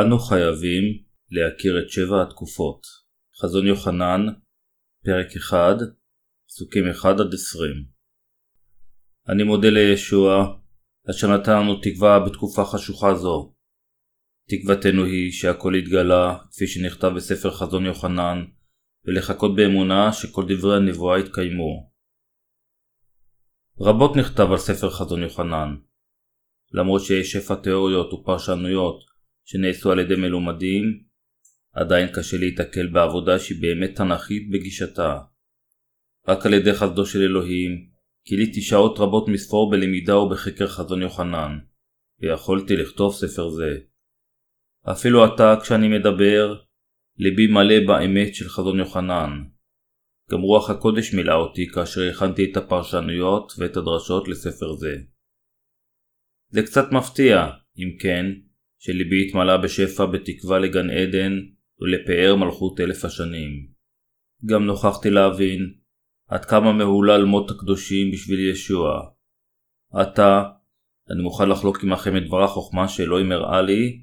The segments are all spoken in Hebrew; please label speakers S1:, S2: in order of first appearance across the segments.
S1: אנו חייבים להכיר את שבע התקופות. חזון יוחנן, פרק 1, פסוקים 1-20 אני מודה לישוע, אשר נתן לנו תקווה בתקופה חשוכה זו. תקוותנו היא שהכל יתגלה, כפי שנכתב בספר חזון יוחנן, ולחכות באמונה שכל דברי הנבואה יתקיימו. רבות נכתב על ספר חזון יוחנן. למרות שיש שפע תיאוריות ופרשנויות שנעשו על ידי מלומדים, עדיין קשה להיתקל בעבודה שהיא באמת תנכית בגישתה. רק על ידי חסדו של אלוהים, גיליתי שעות רבות מספור בלמידה ובחקר חזון יוחנן, ויכולתי לכתוב ספר זה. אפילו עתה, כשאני מדבר, ליבי מלא באמת של חזון יוחנן. גם רוח הקודש מילאה אותי כאשר הכנתי את הפרשנויות ואת הדרשות לספר זה. זה קצת מפתיע, אם כן, שליבי התמלא בשפע בתקווה לגן עדן ולפאר מלכות אלף השנים. גם נוכחתי להבין עד כמה מהולל מות הקדושים בשביל ישוע. עתה, אני מוכן לחלוק עמכם את דבר החוכמה שאלוהים הראה לי,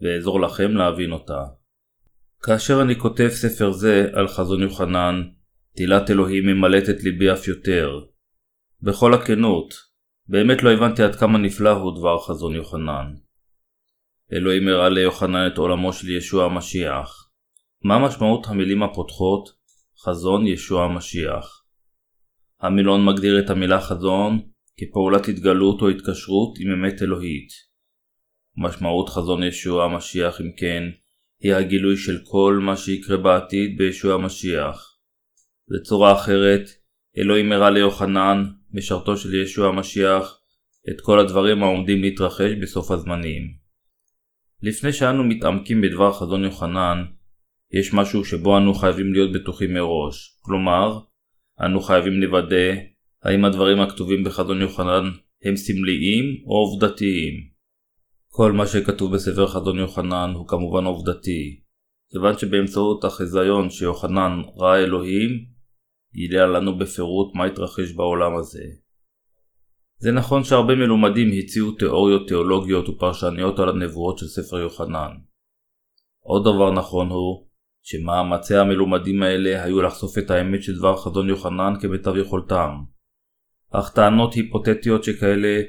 S1: ואעזור לכם להבין אותה. כאשר אני כותב ספר זה על חזון יוחנן, תהילת אלוהים ממלאת את ליבי אף יותר. בכל הכנות, באמת לא הבנתי עד כמה נפלא הוא דבר חזון יוחנן. אלוהים הראה ליוחנן את עולמו של ישוע המשיח. מה משמעות המילים הפותחות חזון ישוע המשיח? המילון מגדיר את המילה חזון כפעולת התגלות או התקשרות עם אמת אלוהית. משמעות חזון ישוע המשיח אם כן, היא הגילוי של כל מה שיקרה בעתיד בישוע המשיח. בצורה אחרת, אלוהים הראה ליוחנן, משרתו של ישוע המשיח, את כל הדברים העומדים להתרחש בסוף הזמנים. לפני שאנו מתעמקים בדבר חזון יוחנן, יש משהו שבו אנו חייבים להיות בטוחים מראש, כלומר, אנו חייבים לוודא האם הדברים הכתובים בחזון יוחנן הם סמליים או עובדתיים. כל מה שכתוב בספר חזון יוחנן הוא כמובן עובדתי, כיוון שבאמצעות החיזיון שיוחנן ראה אלוהים, גילה לנו בפירוט מה התרחש בעולם הזה. זה נכון שהרבה מלומדים הציעו תיאוריות תיאולוגיות ופרשניות על הנבואות של ספר יוחנן. עוד דבר נכון הוא שמאמצי המלומדים האלה היו לחשוף את האמת של דבר חזון יוחנן כמיטב יכולתם. אך טענות היפותטיות שכאלה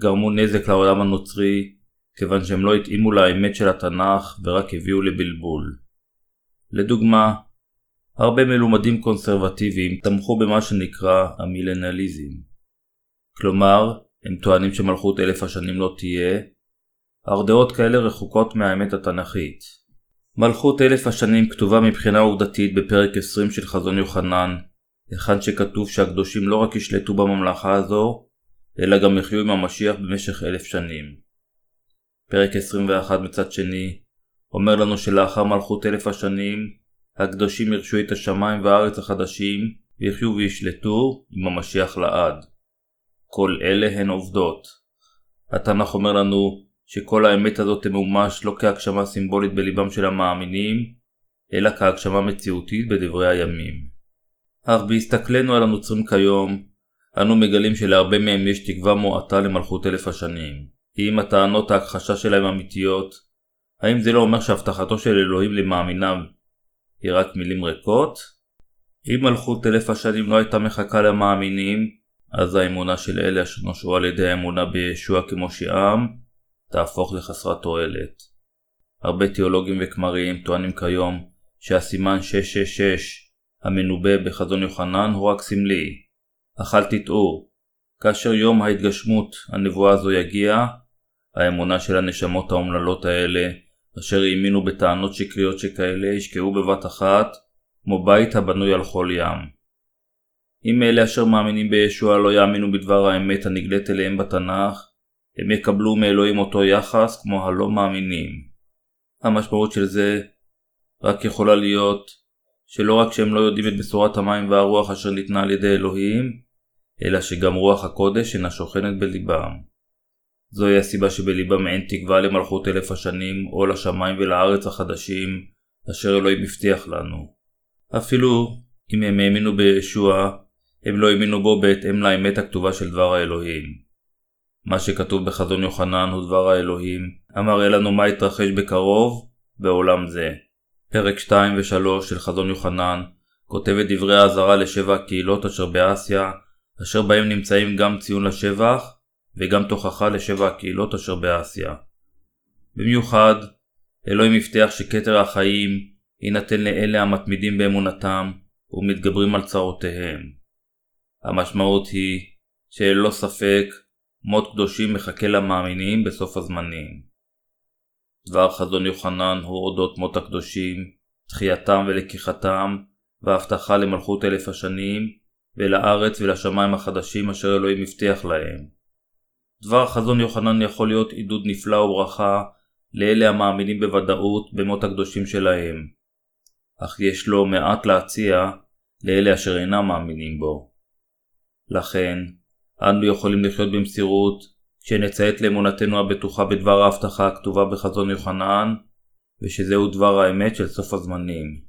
S1: גרמו נזק לעולם הנוצרי, כיוון שהם לא התאימו לאמת של התנ"ך ורק הביאו לבלבול. לדוגמה, הרבה מלומדים קונסרבטיביים תמכו במה שנקרא המילנליזם. כלומר, הם טוענים שמלכות אלף השנים לא תהיה, אך דעות כאלה רחוקות מהאמת התנ"כית. מלכות אלף השנים כתובה מבחינה עובדתית בפרק 20 של חזון יוחנן, היכן שכתוב שהקדושים לא רק ישלטו בממלכה הזו, אלא גם יחיו עם המשיח במשך אלף שנים. פרק 21 מצד שני, אומר לנו שלאחר מלכות אלף השנים, הקדושים ירשו את השמיים והארץ החדשים, ויחיו וישלטו עם המשיח לעד. כל אלה הן עובדות. התנ"ך אומר לנו שכל האמת הזאת תמומש לא כהגשמה סימבולית בליבם של המאמינים, אלא כהגשמה מציאותית בדברי הימים. אך בהסתכלנו על הנוצרים כיום, אנו מגלים שלהרבה מהם יש תקווה מועטה למלכות אלף השנים. אם הטענות ההכחשה שלהם אמיתיות, האם זה לא אומר שהבטחתו של אלוהים למאמיניו היא רק מילים ריקות? אם מלכות אלף השנים לא הייתה מחכה למאמינים, אז האמונה של אלה אשר נושרו על ידי האמונה בישוע כמושיעם, תהפוך לחסרת תועלת. הרבה תיאולוגים וכמריים טוענים כיום שהסימן 666 המנובא בחזון יוחנן הוא רק סמלי, אך אל תטעו, כאשר יום ההתגשמות הנבואה הזו יגיע, האמונה של הנשמות האומללות האלה, אשר האמינו בטענות שקריות שכאלה, ישקעו בבת אחת, כמו בית הבנוי על חול ים. אם אלה אשר מאמינים בישוע לא יאמינו בדבר האמת הנגלית אליהם בתנ"ך, הם יקבלו מאלוהים אותו יחס כמו הלא מאמינים. המשמעות של זה רק יכולה להיות שלא רק שהם לא יודעים את בשורת המים והרוח אשר ניתנה על ידי אלוהים, אלא שגם רוח הקודש אינה שוכנת בליבם. זוהי הסיבה שבליבם אין תקווה למלכות אלף השנים או לשמיים ולארץ החדשים אשר אלוהים הבטיח לנו. אפילו אם הם האמינו בישוע, הם לא האמינו בו בהתאם לאמת הכתובה של דבר האלוהים. מה שכתוב בחזון יוחנן הוא דבר האלוהים, המראה לנו מה יתרחש בקרוב בעולם זה. פרק 2 ו-3 של חזון יוחנן כותב את דברי האזהרה לשבע הקהילות אשר באסיה, אשר בהם נמצאים גם ציון לשבח וגם תוכחה לשבע הקהילות אשר באסיה. במיוחד, אלוהים הבטיח שכתר החיים יינתן לאלה המתמידים באמונתם ומתגברים על צרותיהם. המשמעות היא שללא ספק מות קדושים מחכה למאמינים בסוף הזמנים. דבר חזון יוחנן הוא אודות מות הקדושים, תחייתם ולקיחתם, והבטחה למלכות אלף השנים, ולארץ ולשמיים החדשים אשר אלוהים הבטיח להם. דבר חזון יוחנן יכול להיות עידוד נפלא וברכה לאלה המאמינים בוודאות במות הקדושים שלהם, אך יש לו מעט להציע לאלה אשר אינם מאמינים בו. לכן, אנו יכולים לחיות במסירות כשנציית לאמונתנו הבטוחה בדבר ההבטחה הכתובה בחזון יוחנן, ושזהו דבר האמת של סוף הזמנים.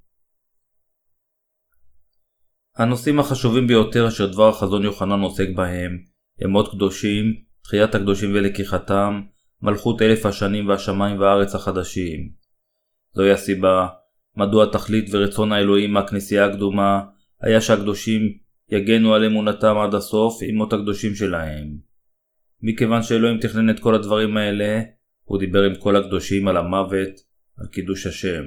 S1: הנושאים החשובים ביותר אשר דבר החזון יוחנן עוסק בהם הם מות קדושים, תחיית הקדושים ולקיחתם, מלכות אלף השנים והשמיים והארץ החדשים. זוהי הסיבה מדוע תכלית ורצון האלוהים מהכנסייה הקדומה היה שהקדושים יגנו על אמונתם עד הסוף עם מות הקדושים שלהם. מכיוון שאלוהים תכנן את כל הדברים האלה, הוא דיבר עם כל הקדושים על המוות, על קידוש השם.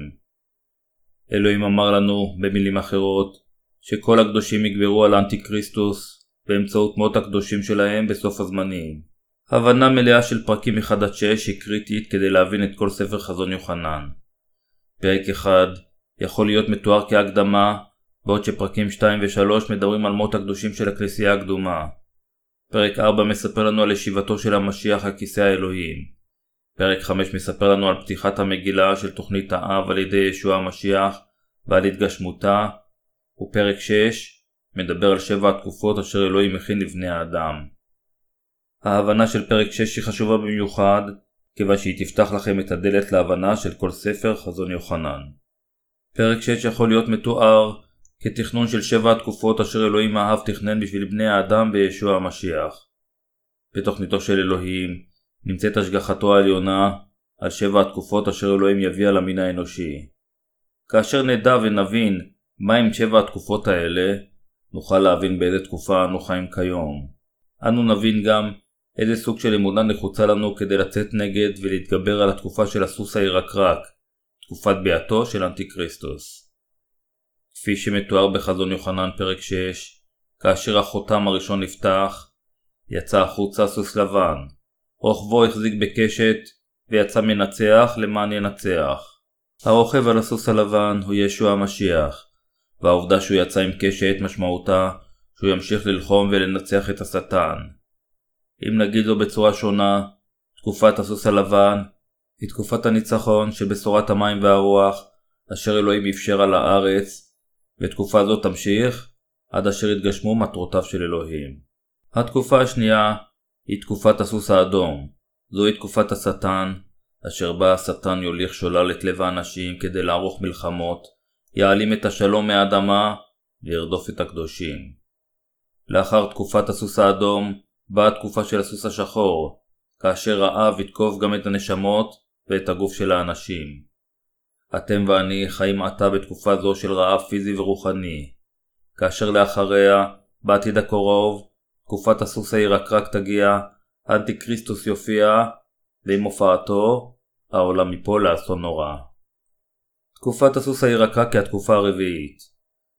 S1: אלוהים אמר לנו, במילים אחרות, שכל הקדושים יגברו על האנטי כריסטוס באמצעות מות הקדושים שלהם בסוף הזמנים. הבנה מלאה של פרקים 1-6 היא קריטית כדי להבין את כל ספר חזון יוחנן. פרק 1 יכול להיות מתואר כהקדמה, בעוד שפרקים 2 ו-3 מדברים על מות הקדושים של הכנסייה הקדומה. פרק 4 מספר לנו על ישיבתו של המשיח על כיסא האלוהים. פרק 5 מספר לנו על פתיחת המגילה של תוכנית האב על ידי ישוע המשיח ועל התגשמותה, ופרק 6 מדבר על שבע התקופות אשר אלוהים מכין לבני האדם. ההבנה של פרק 6 היא חשובה במיוחד, כיוון שהיא תפתח לכם את הדלת להבנה של כל ספר חזון יוחנן. פרק 6 יכול להיות מתואר כתכנון של שבע התקופות אשר אלוהים האב תכנן בשביל בני האדם בישוע המשיח. בתוכניתו של אלוהים נמצאת השגחתו העליונה על שבע התקופות אשר אלוהים יביא על המין האנושי. כאשר נדע ונבין מהם שבע התקופות האלה, נוכל להבין באיזה תקופה אנו חיים כיום. אנו נבין גם איזה סוג של אמונה נחוצה לנו כדי לצאת נגד ולהתגבר על התקופה של הסוס הירקרק, תקופת ביאתו של אנטיקריסטוס. כפי שמתואר בחזון יוחנן פרק 6, כאשר החותם הראשון נפתח, יצא החוצה סוס לבן, רוכבו החזיק בקשת, ויצא מנצח למען ינצח. הרוכב על הסוס הלבן הוא ישוע המשיח, והעובדה שהוא יצא עם קשת משמעותה שהוא ימשיך ללחום ולנצח את השטן. אם נגיד לו בצורה שונה, תקופת הסוס הלבן היא תקופת הניצחון של בשורת המים והרוח אשר אלוהים אפשר על הארץ, ותקופה זו תמשיך עד אשר יתגשמו מטרותיו של אלוהים. התקופה השנייה היא תקופת הסוס האדום. זוהי תקופת השטן, אשר בה השטן יוליך שולל את לב האנשים כדי לערוך מלחמות, יעלים את השלום מהאדמה וירדוף את הקדושים. לאחר תקופת הסוס האדום באה התקופה של הסוס השחור, כאשר רעב יתקוף גם את הנשמות ואת הגוף של האנשים. אתם ואני חיים עתה בתקופה זו של רעב פיזי ורוחני, כאשר לאחריה, בעתיד הקרוב, תקופת הסוס הירקרק תגיע, אנטי כריסטוס יופיע, ועם הופעתו, העולם ייפול לאסון נורא. תקופת הסוס הירקרק היא התקופה הרביעית.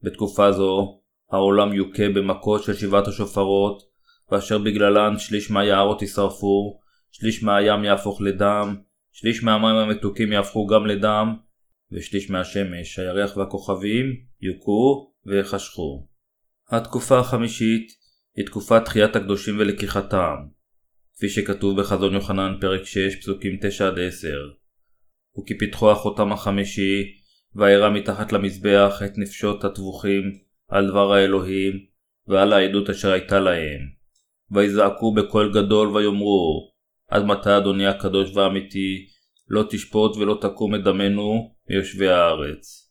S1: בתקופה זו, העולם יוכה במכות של שבעת השופרות, ואשר בגללן שליש מהיערות יישרפו, שליש מהים יהפוך לדם, שליש מהמים המתוקים יהפכו גם לדם, ושליש מהשמש, הירח והכוכבים, יוכו ויחשכו. התקופה החמישית היא תקופת תחיית הקדושים ולקיחתם, כפי שכתוב בחזון יוחנן פרק 6 פסוקים 9-10. וכפתחו החותם החמישי, וירא מתחת למזבח את נפשות הטבוחים על דבר האלוהים, ועל העדות אשר הייתה להם. ויזעקו בקול גדול ויאמרו, עד מתי אדוני הקדוש והאמיתי, לא תשפוט ולא תקום את דמנו מיושבי הארץ.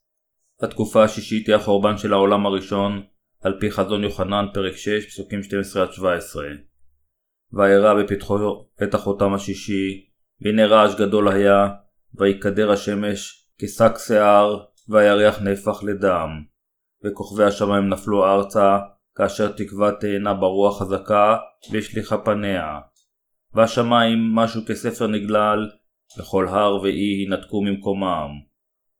S1: התקופה השישית היא החורבן של העולם הראשון, על פי חזון יוחנן פרק 6 פסוקים 12-17. וירא בפתחו את החותם השישי, והנה רעש גדול היה, ויקדר השמש כשק שיער, והירח נהפך לדם. וכוכבי השמיים נפלו ארצה, כאשר תקווה תאנה ברוח חזקה, והשליכה פניה. והשמיים משהו כספר נגלל, וכל הר ואי ינתקו ממקומם.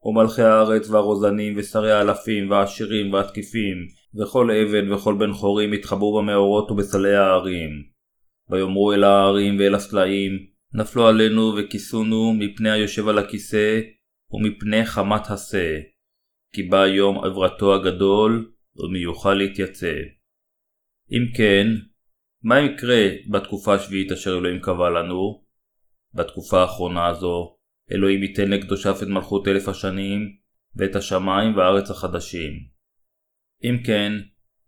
S1: ומלכי הארץ והרוזנים ושרי האלפים והעשירים והתקיפים וכל עבד וכל בן חורים התחבאו במאורות ובסלי ההרים. ויאמרו אל ההרים ואל הסלעים נפלו עלינו וכיסונו מפני היושב על הכיסא ומפני חמת השא. כי בא יום עברתו הגדול ומיוחל להתייצב. אם כן, מה יקרה בתקופה השביעית אשר אלוהים קבע לנו? בתקופה האחרונה הזו, אלוהים ייתן לקדושיו את מלכות אלף השנים, ואת השמיים והארץ החדשים. אם כן,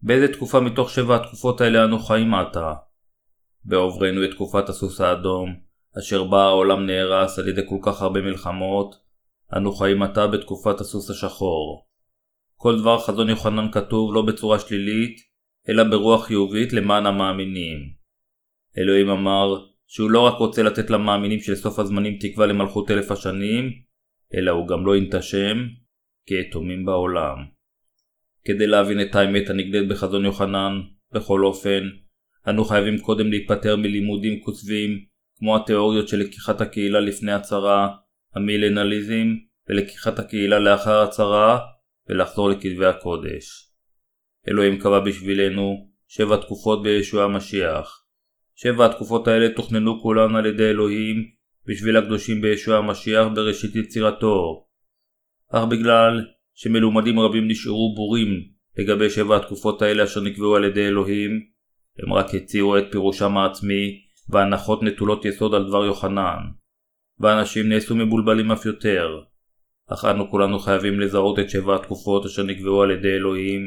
S1: באיזה תקופה מתוך שבע התקופות האלה אנו חיים עתה? בעוברנו את תקופת הסוס האדום, אשר בה העולם נהרס על ידי כל כך הרבה מלחמות, אנו חיים עתה בתקופת הסוס השחור. כל דבר חזון יוחנן כתוב לא בצורה שלילית, אלא ברוח חיובית למען המאמינים. אלוהים אמר שהוא לא רק רוצה לתת למאמינים של סוף הזמנים תקווה למלכות אלף השנים, אלא הוא גם לא ינתשם כיתומים בעולם. כדי להבין את האמת הנגדית בחזון יוחנן, בכל אופן, אנו חייבים קודם להיפטר מלימודים כותבים, כמו התיאוריות של לקיחת הקהילה לפני הצהרה, המילנליזם, ולקיחת הקהילה לאחר הצהרה, ולחזור לכתבי הקודש. אלוהים קבע בשבילנו שבע תקופות בישוע המשיח. שבע התקופות האלה תוכננו כולן על ידי אלוהים בשביל הקדושים בישוע המשיח בראשית יצירתו. אך בגלל שמלומדים רבים נשארו בורים לגבי שבע התקופות האלה אשר נקבעו על ידי אלוהים, הם רק הציעו את פירושם העצמי והנחות נטולות יסוד על דבר יוחנן. ואנשים נעשו מבולבלים אף יותר. אך אנו כולנו חייבים לזהות את שבע התקופות אשר נקבעו על ידי אלוהים,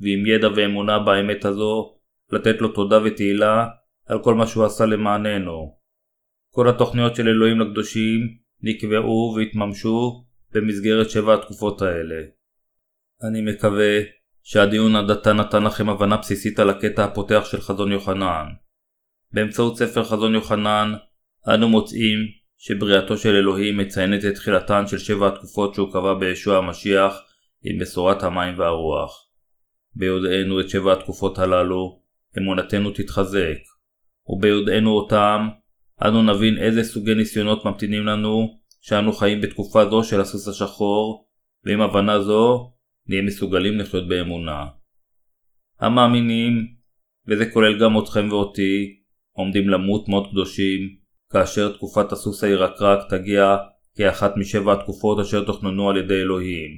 S1: ועם ידע ואמונה באמת הזו, לתת לו תודה ותהילה על כל מה שהוא עשה למעננו. כל התוכניות של אלוהים לקדושים נקבעו והתממשו במסגרת שבע התקופות האלה. אני מקווה שהדיון עד עתה נתן לכם הבנה בסיסית על הקטע הפותח של חזון יוחנן. באמצעות ספר חזון יוחנן אנו מוצאים שבריאתו של אלוהים מציינת את תחילתן של שבע התקופות שהוא קבע בישוע המשיח עם בשורת המים והרוח. ביודענו את שבע התקופות הללו, אמונתנו תתחזק. וביודענו אותם, אנו נבין איזה סוגי ניסיונות ממתינים לנו, שאנו חיים בתקופה זו של הסוס השחור, ועם הבנה זו, נהיה מסוגלים לחיות באמונה. המאמינים, וזה כולל גם אתכם ואותי, עומדים למות מות קדושים, כאשר תקופת הסוס הירקרק תגיע כאחת משבע התקופות אשר תוכננו על ידי אלוהים.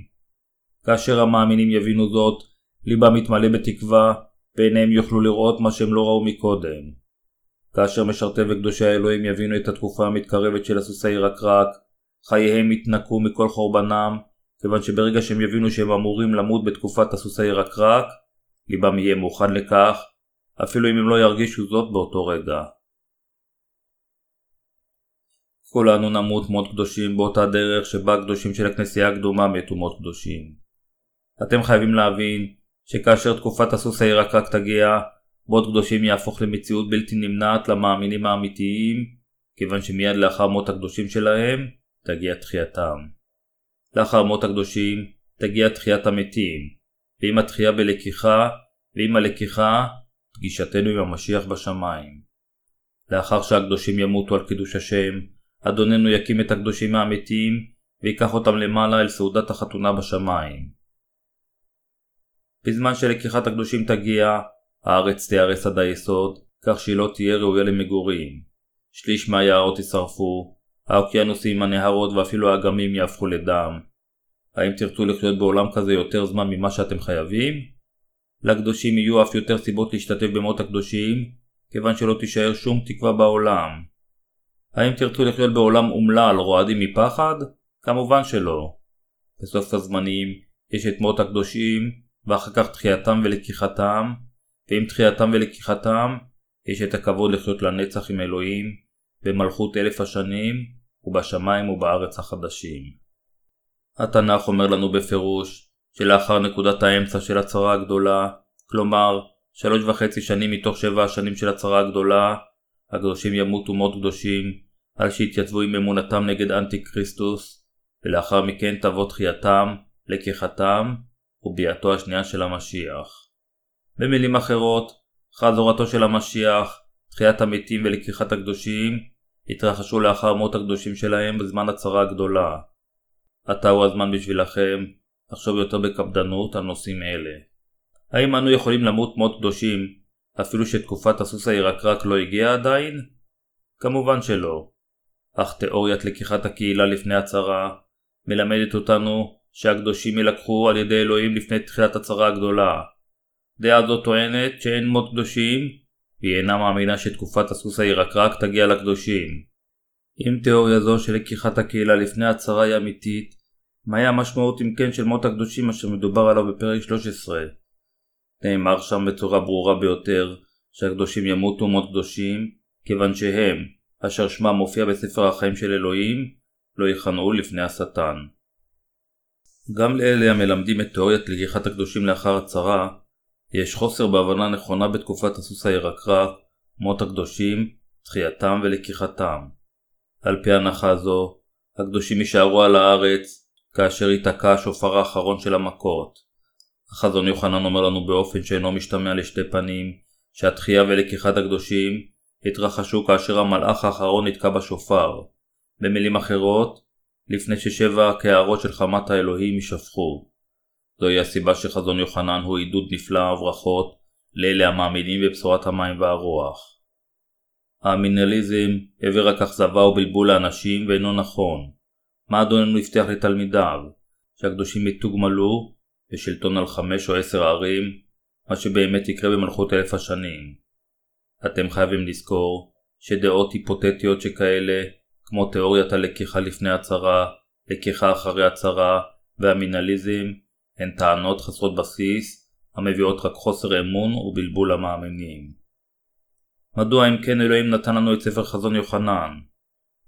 S1: כאשר המאמינים יבינו זאת, ליבם יתמלא בתקווה, ועיניהם יוכלו לראות מה שהם לא ראו מקודם. כאשר משרתי וקדושי האלוהים יבינו את התקופה המתקרבת של הסוסי ירקרק, חייהם יתנקו מכל חורבנם, כיוון שברגע שהם יבינו שהם אמורים למות בתקופת הסוסי ירקרק, ליבם יהיה מוכן לכך, אפילו אם הם לא ירגישו זאת באותו רגע. כולנו נמות מות קדושים באותה דרך שבה הקדושים של הכנסייה הקדומה מתו מות קדושים. אתם חייבים להבין שכאשר תקופת הסוס הירקרק תגיע, מות קדושים יהפוך למציאות בלתי נמנעת למאמינים האמיתיים, כיוון שמיד לאחר מות הקדושים שלהם, תגיע תחייתם. לאחר מות הקדושים, תגיע תחיית המתים, ועם התחייה בלקיחה, ועם הלקיחה, פגישתנו עם המשיח בשמיים. לאחר שהקדושים ימותו על קידוש השם, אדוננו יקים את הקדושים האמיתיים, ויקח אותם למעלה אל סעודת החתונה בשמיים. בזמן שלקיחת הקדושים תגיע, הארץ תיהרס עד היסוד, כך שהיא לא תהיה ראויה למגורים. שליש מהיערות יישרפו, האוקיינוסים, הנהרות ואפילו האגמים יהפכו לדם. האם תרצו לחיות בעולם כזה יותר זמן ממה שאתם חייבים? לקדושים יהיו אף יותר סיבות להשתתף במות הקדושים, כיוון שלא תישאר שום תקווה בעולם. האם תרצו לחיות בעולם אומלל רועדים מפחד? כמובן שלא. בסוף הזמנים יש את מות הקדושים, ואחר כך תחייתם ולקיחתם, ועם תחייתם ולקיחתם, יש את הכבוד לחיות לנצח עם אלוהים, במלכות אלף השנים, ובשמיים ובארץ החדשים. התנ"ך אומר לנו בפירוש, שלאחר נקודת האמצע של הצרה הגדולה, כלומר, שלוש וחצי שנים מתוך שבע השנים של הצרה הגדולה, הקדושים ימותו מות קדושים, על שיתייצבו עם אמונתם נגד אנטי כריסטוס, ולאחר מכן תבוא תחייתם, לקיחתם, וביאתו השנייה של המשיח. במילים אחרות, חזורתו של המשיח, תחיית המתים ולקיחת הקדושים, התרחשו לאחר מות הקדושים שלהם בזמן הצרה הגדולה. עתה הוא הזמן בשבילכם לחשוב יותר בקפדנות על נושאים אלה. האם אנו יכולים למות מות קדושים אפילו שתקופת הסוס הירקרק לא הגיעה עדיין? כמובן שלא. אך תאוריית לקיחת הקהילה לפני הצרה מלמדת אותנו שהקדושים יילקחו על ידי אלוהים לפני תחילת הצרה הגדולה. דעה זו טוענת שאין מות קדושים, והיא אינה מאמינה שתקופת הסוס הירקרק תגיע לקדושים. אם תיאוריה זו של לקיחת הקהילה לפני הצרה היא אמיתית, מהי המשמעות אם כן של מות הקדושים אשר מדובר עליו בפרק 13? נאמר שם בצורה ברורה ביותר שהקדושים ימותו מות קדושים, כיוון שהם, אשר שמם מופיע בספר החיים של אלוהים, לא יכנעו לפני השטן. גם לאלה המלמדים את תאוריית לקיחת הקדושים לאחר הצרה, יש חוסר בהבנה נכונה בתקופת הסוס הירקרק, מות הקדושים, תחייתם ולקיחתם. על פי הנחה זו, הקדושים יישארו על הארץ כאשר ייתקע השופר האחרון של המכות. החזון יוחנן אומר לנו באופן שאינו משתמע לשתי פנים, שהתחייה ולקיחת הקדושים התרחשו כאשר המלאך האחרון נתקע בשופר. במילים אחרות, לפני ששבע הקערות של חמת האלוהים יישפכו. זוהי הסיבה שחזון יוחנן הוא עידוד נפלא וברכות לאלה המאמינים בבשורת המים והרוח. המינליזם הביא רק אכזבה ובלבול לאנשים ואינו נכון. מה אדוננו הבטיח לתלמידיו? שהקדושים יתוגמלו בשלטון על חמש או עשר ערים, מה שבאמת יקרה במלכות אלף השנים. אתם חייבים לזכור שדעות היפותטיות שכאלה, כמו תאוריית הלקיחה לפני הצהרה, לקיחה אחרי הצהרה והמינליזם, הן טענות חסרות בסיס, המביאות רק חוסר אמון ובלבול למאמינים. מדוע אם כן אלוהים נתן לנו את ספר חזון יוחנן?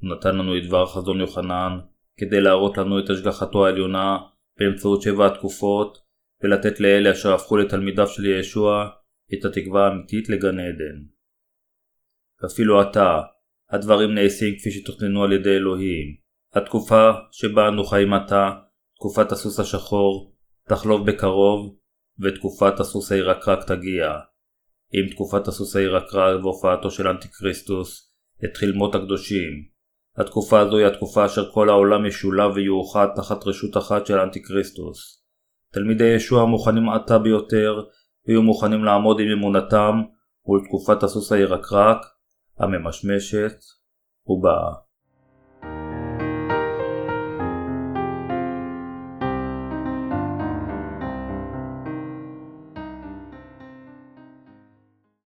S1: הוא נתן לנו את דבר חזון יוחנן כדי להראות לנו את השגחתו העליונה באמצעות שבע התקופות ולתת לאלה אשר הפכו לתלמידיו של ישוע את התקווה האמיתית לגן עדן. אפילו עתה, הדברים נעשים כפי שתוכננו על ידי אלוהים. התקופה שבה אנו חיים עתה, תקופת הסוס השחור, תחלוף בקרוב, ותקופת הסוס הירקרק תגיע. עם תקופת הסוס הירקרק והופעתו של אנטיקריסטוס, התחיל מות הקדושים. התקופה הזו היא התקופה אשר כל העולם ישולב ויאוחד תחת רשות אחת של אנטיקריסטוס. תלמידי ישוע מוכנים עתה ביותר, ויהיו מוכנים לעמוד עם אמונתם מול תקופת הסוס הירקרק, הממשמשת ובאה.